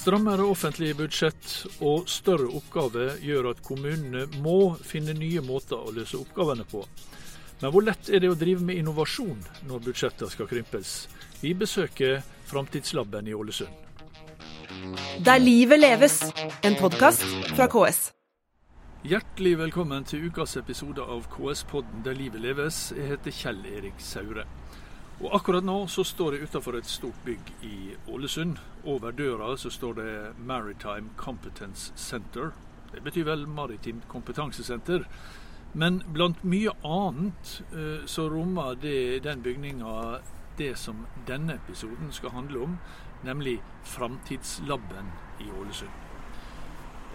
Strammere offentlige budsjett og større oppgaver gjør at kommunene må finne nye måter å løse oppgavene på. Men hvor lett er det å drive med innovasjon når budsjettene skal krympes? Vi besøker Framtidslaben i Ålesund. Der livet leves, en podkast fra KS. Hjertelig velkommen til ukas episode av KS-podden Der livet leves. Jeg heter Kjell Erik Saure. Og Akkurat nå så står jeg utenfor et stort bygg i Ålesund. Over døra så står det Maritime Competence Center. Det betyr vel Maritimt kompetansesenter. Men blant mye annet eh, så rommer det, den bygninga det som denne episoden skal handle om, nemlig Framtidslaben i Ålesund.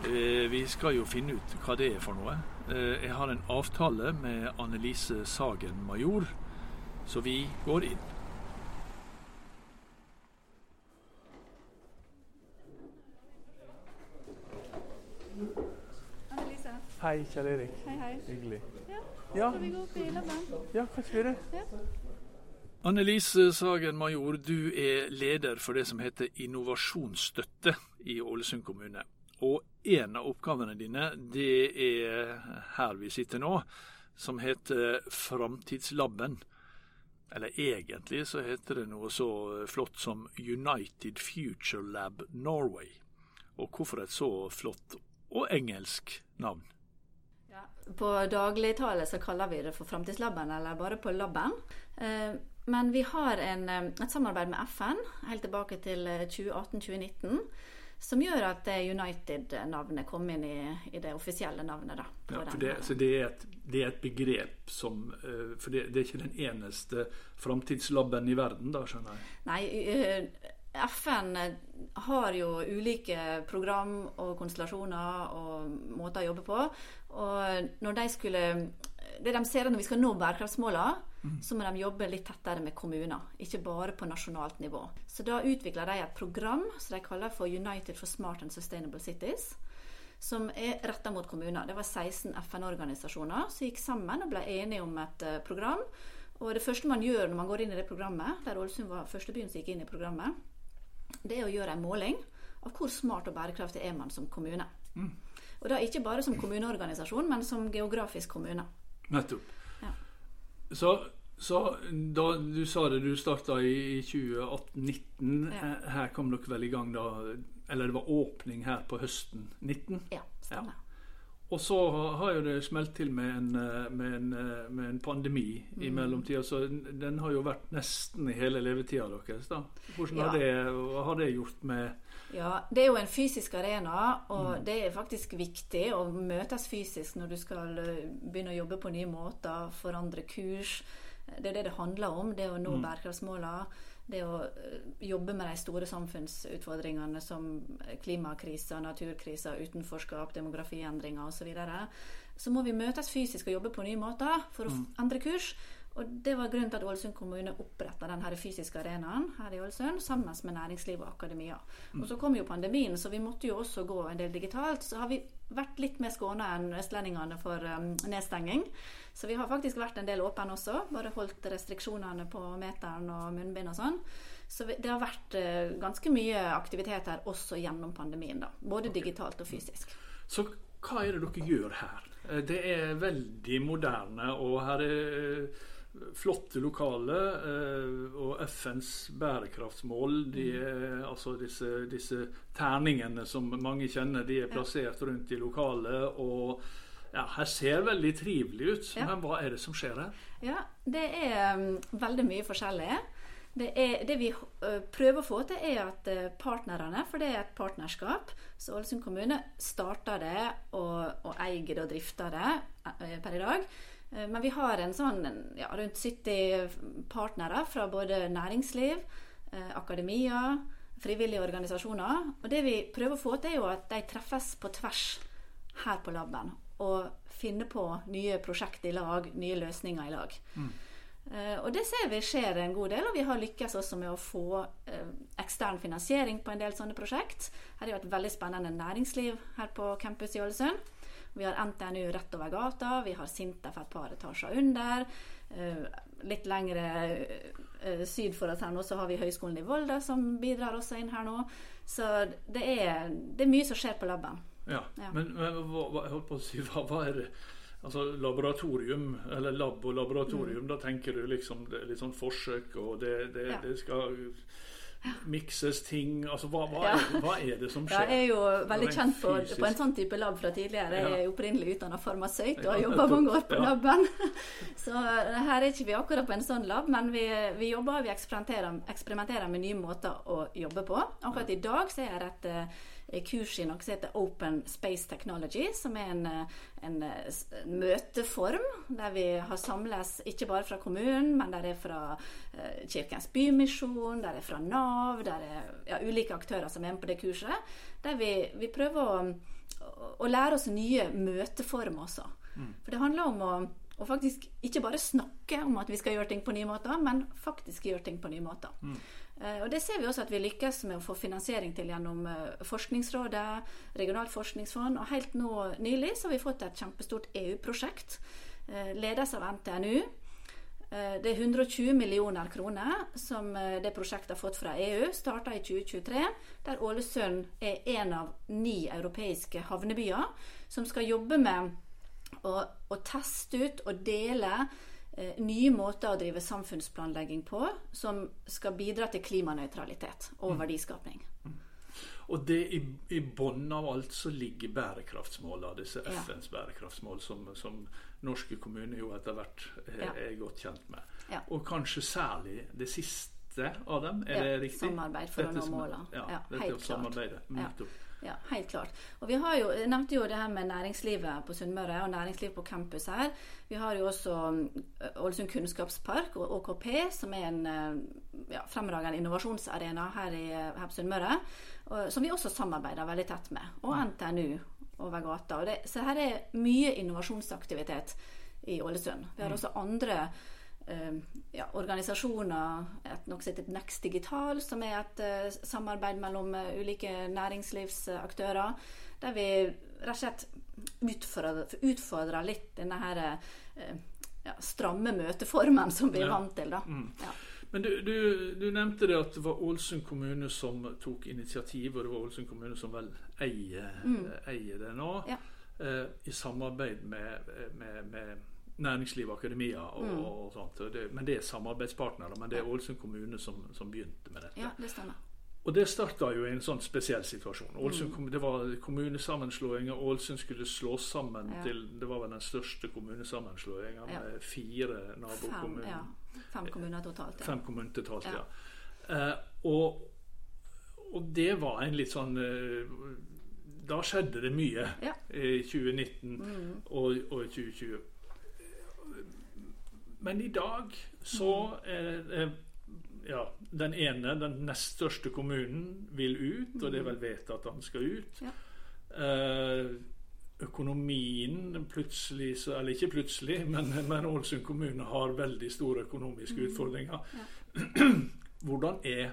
Eh, vi skal jo finne ut hva det er for noe. Eh, jeg har en avtale med Annelise Sagen Major så vi går inn. Hei, Kjell Erik. Hei, hei. Hyggelig. Ja, Ja, skal vi gå opp i labben? ja kanskje vi det. Ja. Annelise Sagen Major, du er leder for det som heter innovasjonsstøtte i Ålesund kommune. Og en av oppgavene dine, det er her vi sitter nå, som heter Framtidslaben. Eller egentlig så heter det noe så flott som United Future Lab Norway. Og hvorfor et så flott og engelsk navn? Ja. På dagligtale så kaller vi det for Framtidslaben, eller bare på Labben. Eh, Men vi har en, eh, et samarbeid med FN helt tilbake til eh, 2018-2019 som gjør at United-navnet kom inn i, i det offisielle navnet. Da, Ja, for det, så det er, et, det er et begrep som eh, For det, det er ikke den eneste framtidslaben i verden, da, skjønner jeg. Nei, eh, FN har jo ulike program og konstellasjoner og måter å jobbe på. Og når de skulle Det de ser når vi skal nå bærekraftsmålene, så må de jobbe litt tettere med kommuner. Ikke bare på nasjonalt nivå. Så da utvikla de et program som de kaller for United for Smart and Sustainable Cities. Som er retta mot kommuner. Det var 16 FN-organisasjoner som gikk sammen og ble enige om et eh, program. Og det første man gjør når man går inn i det programmet, der Ålesund var første byen som gikk inn i programmet, det er å gjøre en måling av hvor smart og bærekraftig er man som kommune. Og da ikke bare som kommuneorganisasjon, men som geografisk kommune. Nettopp. Ja. Så, så da du sa det, du starta i 2018-19. Ja. Eh, Her kom dere vel i gang da Eller det var åpning her på høsten 19? Ja, stemmer. Og så har jo det smelt til med en, eh, med en, eh, med en pandemi i Mm. mellomtida, så den har jo vært nesten i hele levetida deres. da. Hvordan Ja. har, det, har det gjort med Ja, Det er jo en fysisk arena, og det er faktisk viktig å møtes fysisk når du skal eh, begynne å jobbe på nye måter, forandre kurs. Det er det det handler om, det å nå bærekraftsmålene. Det å eh, jobbe med de store samfunnsutfordringene som klimakrisa, naturkrisa, utenforskap, demografiendringer osv. Så, videre. så må vi møtes fysisk og jobbe på nye måter for å mm. endre kurs. Og Det var grunnen til at Ålesund kommune oppretta denne fysiske arenaen her i Ålesund sammen med næringsliv og akademia. Og Så kom jo pandemien, så vi måtte jo også gå en del digitalt. Så har vi vært litt mer skåna enn østlendingene for um, nedstenging. Så vi har faktisk vært en del åpne også. Bare holdt restriksjonene på meteren og munnbind og sånn. Så det har vært eh, ganske mye aktivitet her også gjennom pandemien. da. Både digitalt og fysisk. Så hva er det dere gjør her? Eh, Det er veldig moderne, og her er eh, flotte lokaler. eh, Og FNs bærekraftsmål, de er, altså disse, disse terningene som mange kjenner, de er plassert rundt i lokalet. Og ja, her ser veldig trivelig ut. Ja. Men hva er det som skjer her? Ja, det er um, veldig mye forskjellig. Det, er, det vi uh, prøver å få til, er at uh, partnerne, for det er et partnerskap Så Ålesund kommune starter det og, og eier det og drifter det uh, per i dag. Uh, Men vi har en sånn ja, rundt 70 partnere fra både næringsliv, uh, akademia, frivillige organisasjoner. Og det vi prøver å få til, er jo at de treffes på tvers her på laben. Og finner på nye prosjekter i lag, nye løsninger i lag. Mm. og det ser vi skjer en god del, og vi har lykkes også med å få eh, ekstern finansiering på en del sånne prosjekt. Her er jo et veldig spennende næringsliv her på campus i Ålesund. Vi har NTNU rett over gata, vi har Sintef et par etasjer under. Eh, litt lengre eh, syd for oss her nå så har vi Høgskolen i Volda som bidrar også inn her nå. Så det er, det er mye som skjer på laben. Ja, Ja. Men, men hva, holdt på å si, hva, hva er det Altså laboratorium, eller lab og laboratorium, da tenker du liksom det litt sånn forsøk, og det, det, Mm. Ja. det skal mikses ting Altså hva, hva, er, hva er det som skjer? Jeg er jo veldig kjent på, på en sånn type lab fra tidligere. Jeg er opprinnelig utdanna farmasøyt og har jobba mange år på laben. Så eh, her er ikke vi akkurat på en sånn lab, men vi, vi jobber vi eksperimenterer, eksperimenterer med nye måter å jobbe på. Akkurat i dag så er jeg et eh, kurs i noe som heter Open Space Technology, som er en, eh, en, eh, møteform der vi har samles ikke bare fra kommunen, men der er fra eh, Kirkens Bymisjon, der er fra Nav, der er ja, ulike aktører som er med på det kurset. Der vi, vi prøver å, å, å lære oss nye møteformer også. For det handler om å, å faktisk ikke bare snakke om at vi skal gjøre ting på nye måter, men faktisk gjøre ting på nye måter. Mm. Og Det ser vi også at vi lykkes med å få finansiering til gjennom eh, Forskningsrådet, regionalt forskningsfond. Og helt nå nylig så har vi fått et kjempestort EU-prosjekt, eh, ledes av NTNU. Eh, Det er 120 millioner kroner som eh, det prosjektet har fått fra EU. Starta i 2023, der Ålesund er en av ni europeiske havnebyer som skal jobbe med å, å teste ut og dele eh, nye måter å drive samfunnsplanlegging på som skal bidra til klimanøytralitet og verdiskapning. Og det i, i bunnen av alt så ligger bærekraftsmålene, disse Ja. FNs bærekraftsmål, som, som norske kommuner jo etter hvert er, Ja. er godt kjent med. Ja. Og kanskje særlig det siste av dem, er det riktig? samarbeid for å nå målene. Ja, dette helt klart. Ja. helt klart. Og vi har jo, Jeg nevnte jo det her med næringslivet på Sunnmøre og næringslivet på campus her. Vi har jo også mm, Ålesund kunnskapspark og ÅKP, som er en eh, ja, fremragende innovasjonsarena her, i, her på Sunnmøre. Som vi også samarbeider veldig tett med. Og NTNU over gata. Det, så her er mye innovasjonsaktivitet i Ålesund. Vi har også andre ja, organisasjoner, et, noe som heter Next Digital, som er et eh, samarbeid mellom eh, ulike næringslivsaktører, der vi rett og slett utfordrer, utfordrer litt denne her eh, ja, stramme møteformen som vi er vant til. da. Ja. Men du, du, du nevnte det at det var Ålesund kommune som tok initiativ, og det var Ålesund kommune som vel eier, eier det nå, Ja. eh, i samarbeid med, med, med næringsliv akademia og, og sånt. Og Det, men det er samarbeidspartnere, men det er Ålesund kommune som, som begynte med dette. ja, det stemmer. Og det starta jo i en sånn spesiell situasjon. Ålesund, mm. Det var kommunesammenslåing, og Ålesund skulle slås sammen Ja. til Det var vel den største kommunesammenslåinga Ja. med fire Fem, nabokommuner. ja, fem kommuner totalt. Ja. Fem kommuner totalt, ja. Eh, og, og det var en litt sånn eh, Da skjedde det mye i 2019 og, og i 2020. Men i dag så er eh, ja, den ene, den nest største kommunen, vil ut, og det er vel vedtatt at han skal ut. Ja. Eh, økonomien plutselig, så, eller ikke plutselig, men, men Ålesund kommune har veldig store økonomiske utfordringer. Hvordan er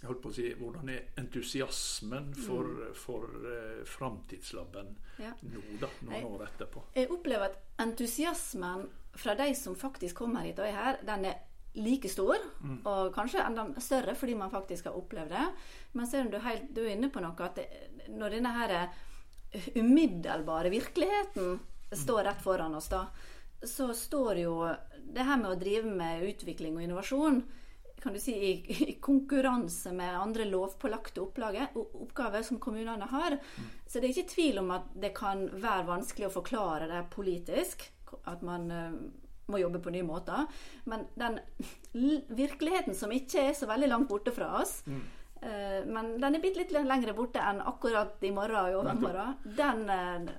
jeg holdt på å si, hvordan er entusiasmen for, for uh, Framtidslaben Ja. nå, da, noen år etterpå? Jeg opplever at entusiasmen fra de som faktisk kommer hit og er her, den er like stor, og kanskje enda større fordi man faktisk har opplevd det. Men ser du, helt, du er inne på noe, at det, når denne her eh, umiddelbare virkeligheten står rett foran oss, da, så står jo det her med å drive med utvikling og innovasjon kan du si, i, i konkurranse med andre lovpålagte oppgaver som kommunene har. Så det er ikke tvil om at det kan være vanskelig å forklare det politisk. At man eh, må jobbe på nye måter. Men den virkeligheten som ikke er så veldig langt borte fra oss, eh, men den er bitte litt lenger borte enn akkurat i morgen og i overmorgen, den eh,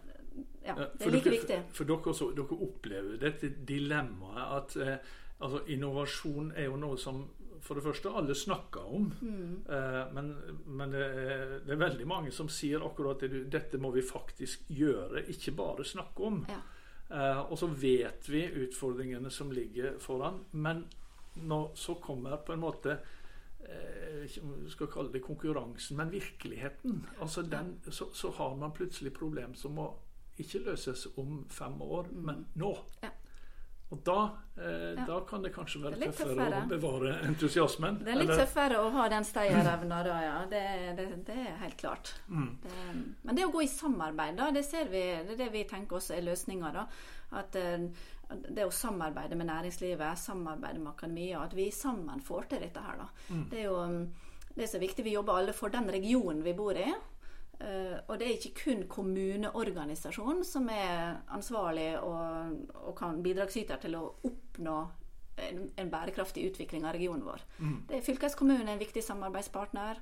ja, det er like dere, viktig. For, for dere, så, dere opplever dette dilemmaet at eh, altså, innovasjon er jo noe som for det første alle snakker om. Mm. Eh, men men det, er, det er veldig mange som sier akkurat det. Dette må vi faktisk gjøre, ikke bare snakke om. Ja. Eh, og så vet vi utfordringene som ligger foran. Men når så kommer på en måte eh, skal kalle det konkurransen, men virkeligheten. altså den, så, så har man plutselig problem som må ikke løses om fem år, Mm. men nå. Ja. Og da, eh, Ja. da kan det kanskje være Det er tøffere, tøffere. å bevare entusiasmen. Det er litt eller- tøffere å ha den stayerevna da, ja. Det, det, det er helt klart. Mm. Det, men det å gå i samarbeid, da, det ser vi, det er det vi tenker også er løsninga. At eh, det å samarbeide med næringslivet, samarbeide med akademia, at vi sammen får til dette her. da. Det er jo mm, det er så viktig. Vi jobber alle for den regionen vi bor i. Eh, og det er ikke kun kommuneorganisasjonen som er ansvarlig og, og kan bidragsyter til å oppnå en, en bærekraftig utvikling av regionen vår. Det er Fylkeskommunen en viktig samarbeidspartner.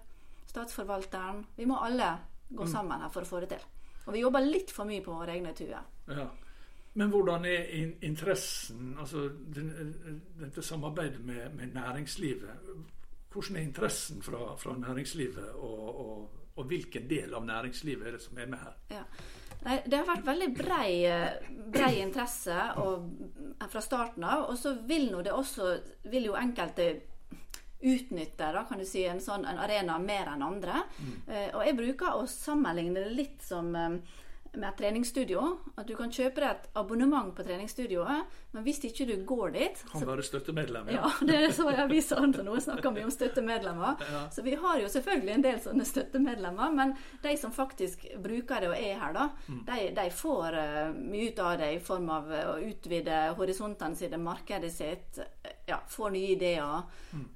Statsforvalteren. Vi må alle gå sammen her for å få det til. Og vi jobber litt for mye på våre egne tuer. Ja. Men hvordan er in interessen, altså dette samarbeidet med, med næringslivet? Hvordan er interessen fra, fra næringslivet, og, og, og hvilken del av næringslivet er det som er med her? Ja. Nei, det har vært veldig brei, brei interesse og, fra starten av. Og så vil, nå det også, vil jo enkelte utnytte da, kan du si, en sånn en arena mer enn andre. Eh, og jeg bruker å sammenligne det litt som eh, med et treningsstudio. At du kan kjøpe deg et abonnement på treningsstudioet, men hvis ikke du går dit Kan være støttemedlem? ja, det så jeg avisa så nå snakker vi om støttemedlemmer. Ja. Så vi har jo selvfølgelig en del sånne støttemedlemmer, men de som faktisk bruker det og er her, da, de, de får eh, mye ut av det i form av eh, å utvide horisontene sine, markedet sitt, eh, ja, får nye ideer, mm.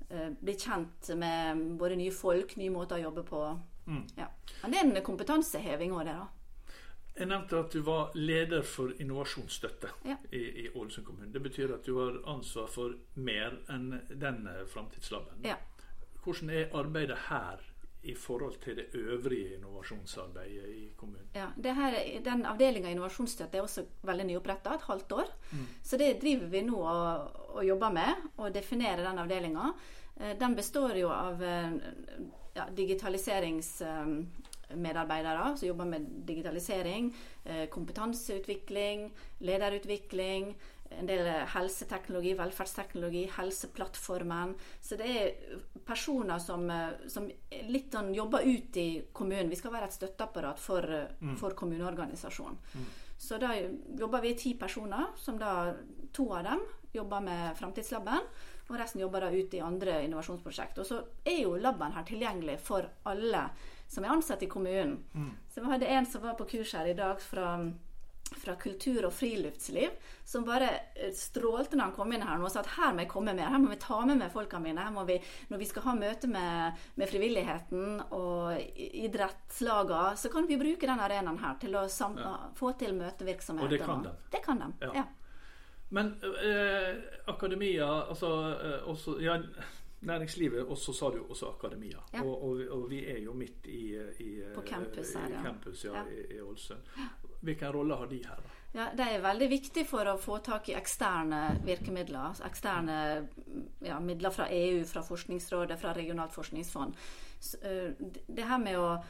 blir kjent med både nye folk, nye måter å jobbe på. Ja. Men det er en kompetanseheving òg, det, da. Jeg nevnte at du var leder for innovasjonsstøtte Ja. i, i Ålesund kommune. Det betyr at du har ansvar for mer enn den framtidslaben. Ja. Hvordan er arbeidet her i forhold til det øvrige innovasjonsarbeidet i kommunen? Ja, det her, Den avdelinga innovasjonsstøtte er også veldig nyoppretta, et halvt år. Så det driver vi nå og, og jobber med, å definere den avdelinga. Den består jo av eh, ja, digitaliseringsmedarbeidere som jobber med digitalisering, eh, kompetanseutvikling, lederutvikling, en del helseteknologi, velferdsteknologi, Helseplattformen. Så det er personer som, eh, som litt sånn jobber ut i kommunen. Vi skal være et støtteapparat for, eh, for kommuneorganisasjonen. Så da jobber vi ti personer, som da to av dem jobber med Framtidslaben. Og resten jobber da ut i andre innovasjonsprosjekt. Og så er jo laben her tilgjengelig for alle som er ansatt i kommunen. Så vi hadde en som var på kurs her i dag fra fra kultur og friluftsliv, som bare eh, strålte når han kom inn her nå og sa at her må jeg komme mer, her må vi ta med meg folka mine. her må vi, Når vi skal ha møte med, med frivilligheten og i- idrettslaga, så kan vi bruke den arenaen her til å sam få til møtevirksomhet. Og det kan de? Det kan de, Ja. ja. Men eh, akademia, altså eh, også, ja, Næringslivet, og så sa du også akademia. Ja. Og, og, og vi er jo midt i, i, På campus her, i, campus, ja, Ja. i, i Ålesund. Hvilken rolle har de her? da? Ja, Det er veldig viktig for å få tak i eksterne virkemidler. altså Eksterne ja, midler fra EU, fra Forskningsrådet, fra regionalt forskningsfond. Så, det- her med å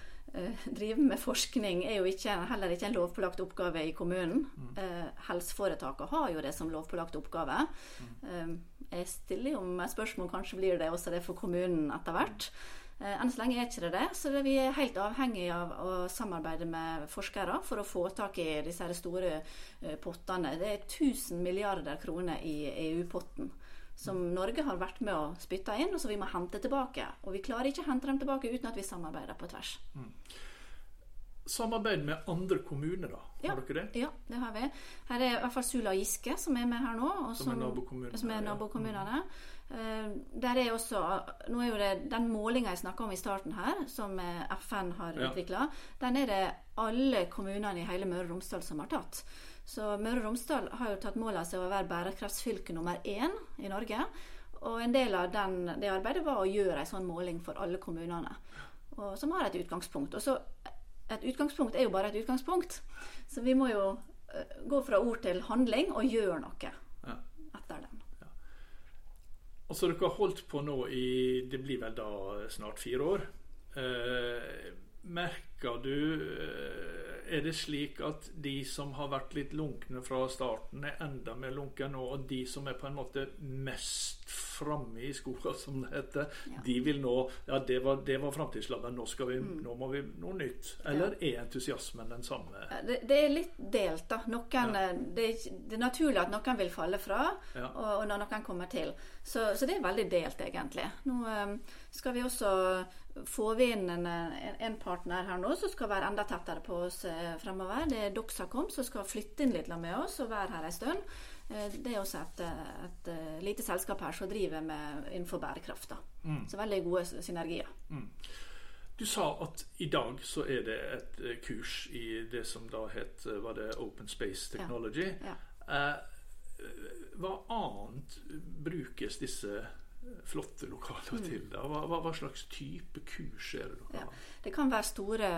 drive med forskning er jo ikke, heller ikke en lovpålagt oppgave i kommunen. Mm. helseforetakene har jo det som lovpålagt oppgave. Eh, jeg stiller jo meg spørsmål kanskje blir det også det for kommunen etter hvert. Eh, Enn så lenge er ikke det det, så vi er helt avhengig av å samarbeide med forskere for å få tak i disse store eh, pottene. Det er 1000 milliarder kroner i EU-potten som Norge har vært med å spytte inn, og som vi må hente tilbake. Og vi klarer ikke å hente dem tilbake uten at vi samarbeider på tvers. Samarbeid med andre kommuner, da? Har dere det? Ja, det har vi. Her er i hvert fall Sula og Giske som er med her nå. Og Som er nabokommunene, Som er. Mm. nabokommunene. Eh, der er også, nå er jo det Den målinga jeg snakka om i starten her, som eh, FN har Ja. utvikla, den er det alle kommunene i hele Møre og Romsdal som har tatt. Så Møre og Romsdal har jo tatt mål av seg å være bærekraftsfylke nummer én i Norge. Og en del av den, det arbeidet var å gjøre en sånn måling for alle kommunene. Og, som har et utgangspunkt. Og så et utgangspunkt er jo bare et utgangspunkt. Så vi må jo eh, gå fra ord til handling og gjøre noe Ja. etter den. Og så dere har holdt på nå i Det blir vel da snart fire år. Eh, merker du eh, Er det slik at de som har vært litt lunkne fra starten, er enda mer lunkne nå, og de som er på en måte mest framme i skoa, som det heter, Ja. de vil nå Ja, det var, det var framtidslabben, nå, vi, Mm. nå må vi noe nytt. Eller er entusiasmen den samme? Det, det er litt delt, da. Noen, eh, det, er, det er naturlig at noen vil falle fra, Ja. og, og når noen kommer til. Så, så det er veldig delt, egentlig. Nå eh, skal vi også få vi inn en, en, en partner her nå som skal være enda tettere på oss eh, fremover. Det er Doxacom som skal flytte inn litt med oss og være her en stund. Eh, det er også et, eh, et, eh, lite selskap her som driver med innenfor bærekraft. da. Så veldig gode synergier. Du sa at i dag så er det et kurs i det som da het var det Open Space Technology. Ja. Eh, hva annet brukes disse flotte lokaler Mm. til? Hva, hva, hva slags type kurs er det dere Ja. Det kan være store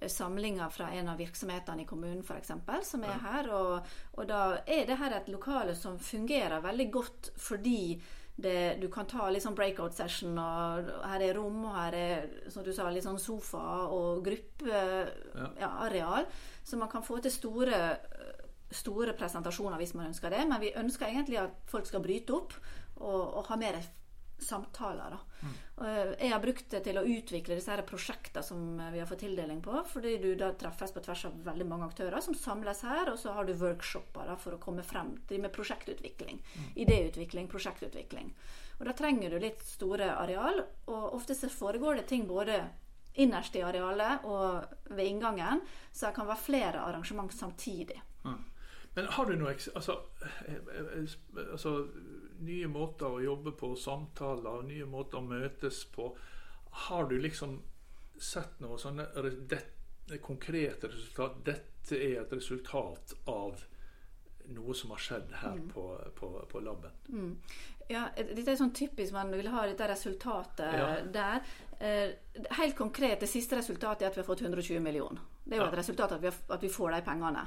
eh, samlinger fra en av virksomhetene i kommunen f.eks. som er her. Og, og da er det her et lokale som fungerer veldig godt fordi det, du kan ta litt sånn breakout session, og her er rom, og her er som du sa, litt sånn sofa og gruppeareal. Ja, så man kan få til store store presentasjoner hvis man ønsker det, men vi ønsker egentlig at folk skal bryte opp og, og ha mer samtaler. Da. Mm. Jeg har brukt det til å utvikle disse her prosjektene som vi har fått tildeling på, fordi du da treffes på tvers av veldig mange aktører som samles her, og så har du workshoper da, for å komme frem til med prosjektutvikling. Idéutvikling, prosjektutvikling. Og da trenger du litt store areal, og ofte så foregår det ting både innerst i arealet og ved inngangen, så det kan være flere arrangement samtidig. Men har du noe altså, eh, eh, altså nye måter å jobbe på, samtaler, nye måter å møtes på. Har du liksom sett noe sånne det, konkrete resultat? Dette er et resultat av noe som har skjedd her på, på, på laben. Ja, dette er sånn typisk man vil ha dette resultatet Ja. der. Eh, helt konkret, det siste resultatet er at vi har fått 120 millioner. Det er jo et resultat at vi, at vi får de pengene.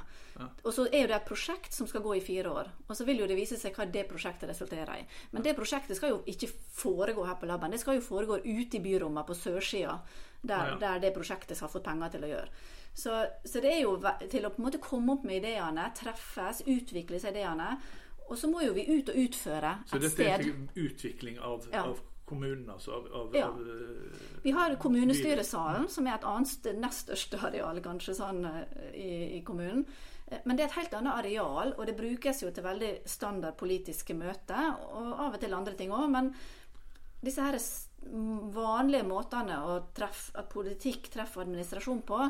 Og så er det et prosjekt som skal gå i fire år. Og så vil jo det vise seg hva det prosjektet resulterer i. Men det prosjektet skal jo ikke foregå her på laben. Det skal jo foregå ute i byrommene på sørsida, der, der det prosjektet har fått penger til å gjøre. Så, så det er jo til å på en måte komme opp med ideene, treffes, utvikle disse ideene. Og så må jo vi ut og utføre et sted. Så et dette er utvikling av, Ja. av kommunen, altså av, av, Ja. av eh, Vi har kommunestyresalen, som er et annet nest største areal kanskje sånn i, i kommunen. Eh, Men det er et helt annet areal, og det brukes jo til veldig standard politiske møter. Og av og til andre ting òg. Men disse her vanlige måtene å treffe, at politikk treffer administrasjon på,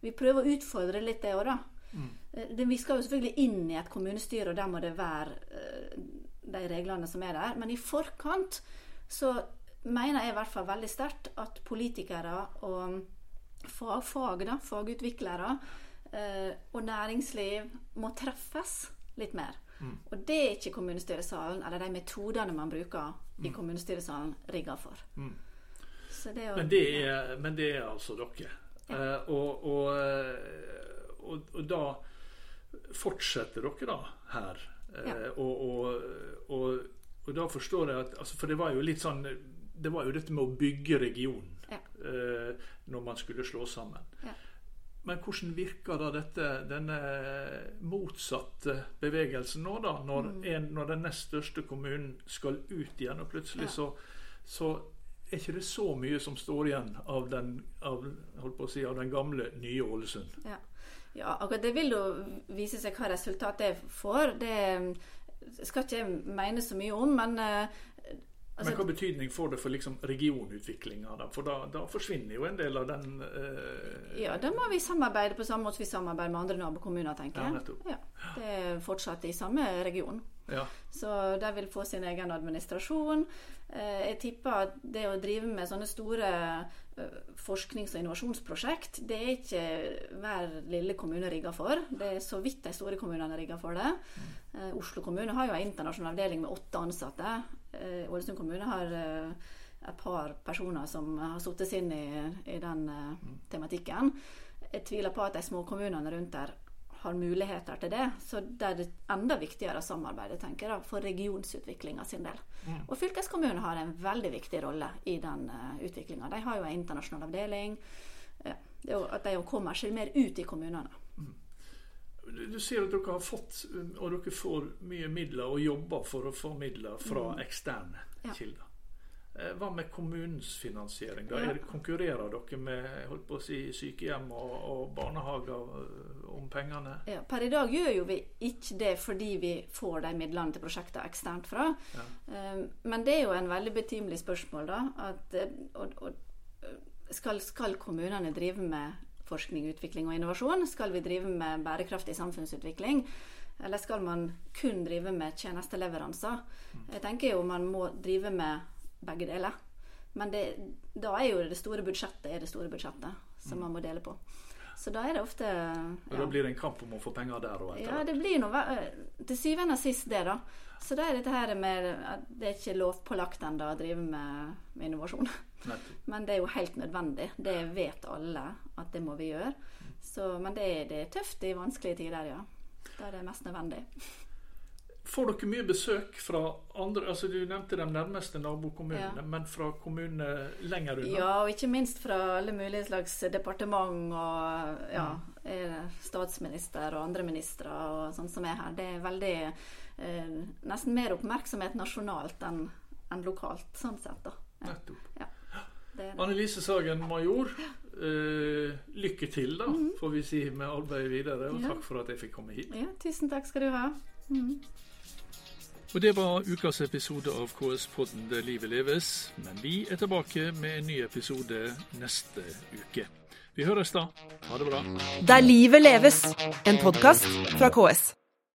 vi prøver å utfordre litt det òg, da. Mm. det- Vi skal jo selvfølgelig inn i et kommunestyre, og der må det være de reglene som er der. Men i forkant så mener jeg i hvert fall veldig sterkt at politikere og fagfag, da, fagutviklere eh, og næringsliv må treffes litt mer. Og det er ikke kommunestyresalen eller de metodene man bruker i kommunestyresalen rigga for. Så det er jo, Men det er, men det er altså dere. Eh, og, og, eh, og, og da fortsetter dere da her. Eh, Ja. og, og, da forstår jeg at altså, For det var jo litt sånn Det var jo dette med å bygge regionen Ja. eh, når man skulle slå sammen. Ja. Men hvordan virker da dette, denne motsatte bevegelsen nå, da? Når, Mm. en, når den nest største kommunen skal ut igjen, og plutselig Ja. så, så er ikke det så mye som står igjen av den, av, si, av den gamle, nye Ålesund. Ja. ja, akkurat det vil jo vise seg hva resultatet er får. Det skal ikke jeg mene så mye om, men eh, altså, Men hva betydning får det for liksom regionutviklinga? For da, da forsvinner jo en del av den eh, Ja, da må vi samarbeide på samme måte som vi samarbeider med andre nabokommuner, tenker Ja, jeg. nettopp. Ja, det er fortsatt i samme region. ja. Så de vil få sin egen administrasjon. Eh, Jeg tipper at det å drive med sånne store eh, forsknings- og innovasjonsprosjekt, det er ikke hver lille kommune rigga for. Det er så vidt de store kommunene er rigga for det. Eh, Oslo kommune har jo en internasjonal avdeling med åtte ansatte. Eh, Ålesund kommune har eh, et par personer som har satt seg inn i, i den eh, tematikken. Jeg tviler på at de små kommunene rundt der har muligheter til det. Så det er det enda viktigere å samarbeide tenker jeg, for regionsutviklinga sin del. Og fylkeskommunen har en veldig viktig rolle i den uh, utviklinga. De har jo en internasjonal avdeling. Ja. Det er jo at de kommer seg mer ut i kommunene. Du, du sier at dere har fått, og dere får mye midler og jobber for å få midler fra eksterne Ja. kilder. Eh, Hva med kommunens finansiering? Da Ja. er konkurrerer dere med si, sykehjem og, og barnehager eh, om pengene? Ja, per i dag gjør jo vi ikke det fordi vi får de midlene til prosjektet eksternt fra. Ja. Men det er jo en veldig betimelig spørsmål, da. At, eh, og, og, eh, skal, skal kommunene drive med forskning, utvikling og innovasjon? Skal vi drive med bærekraftig samfunnsutvikling? Eller skal man kun drive med tjenesteleveranser? Jeg tenker jo man må drive med begge deler. Men det, da er jo det store budsjettet er det store budsjettet som man må dele på. Så da er det ofte Og Da blir det en kamp om å få penger der og etter ja, det blir noe Til syvende og sist det, da. Så da er dette her med at det er ikke lovpålagt ennå å drive med, med innovasjon. Nettopp. Men det er jo helt nødvendig. Det vet alle at det må vi gjøre. Så, men det det er tøft i vanskelige tider, ja. Da er det mest nødvendig. Får dere mye besøk fra andre altså Du nevnte de nærmeste nabokommunene, Ja. men fra kommuner lenger unna? Ja, og ikke minst fra alle mulige slags departement og ja, eh, statsminister og andre ministre og sånn som er her. Det er veldig eh, Nesten mer oppmerksomhet nasjonalt enn enn lokalt, sånn sett, da. Ja, Nettopp. er. Annelise Sagen, major. Eh, lykke til, da, får vi si, med arbeidet videre. Og Mhm. Ja. takk for at jeg fikk komme hit. Ja, tusen takk skal du ha. Mhm. Og Det var ukas episode av KS-podden Der livet leves. Men vi er tilbake med en ny episode neste uke. Vi høres da. Ha det bra. Der livet leves, en podkast fra KS.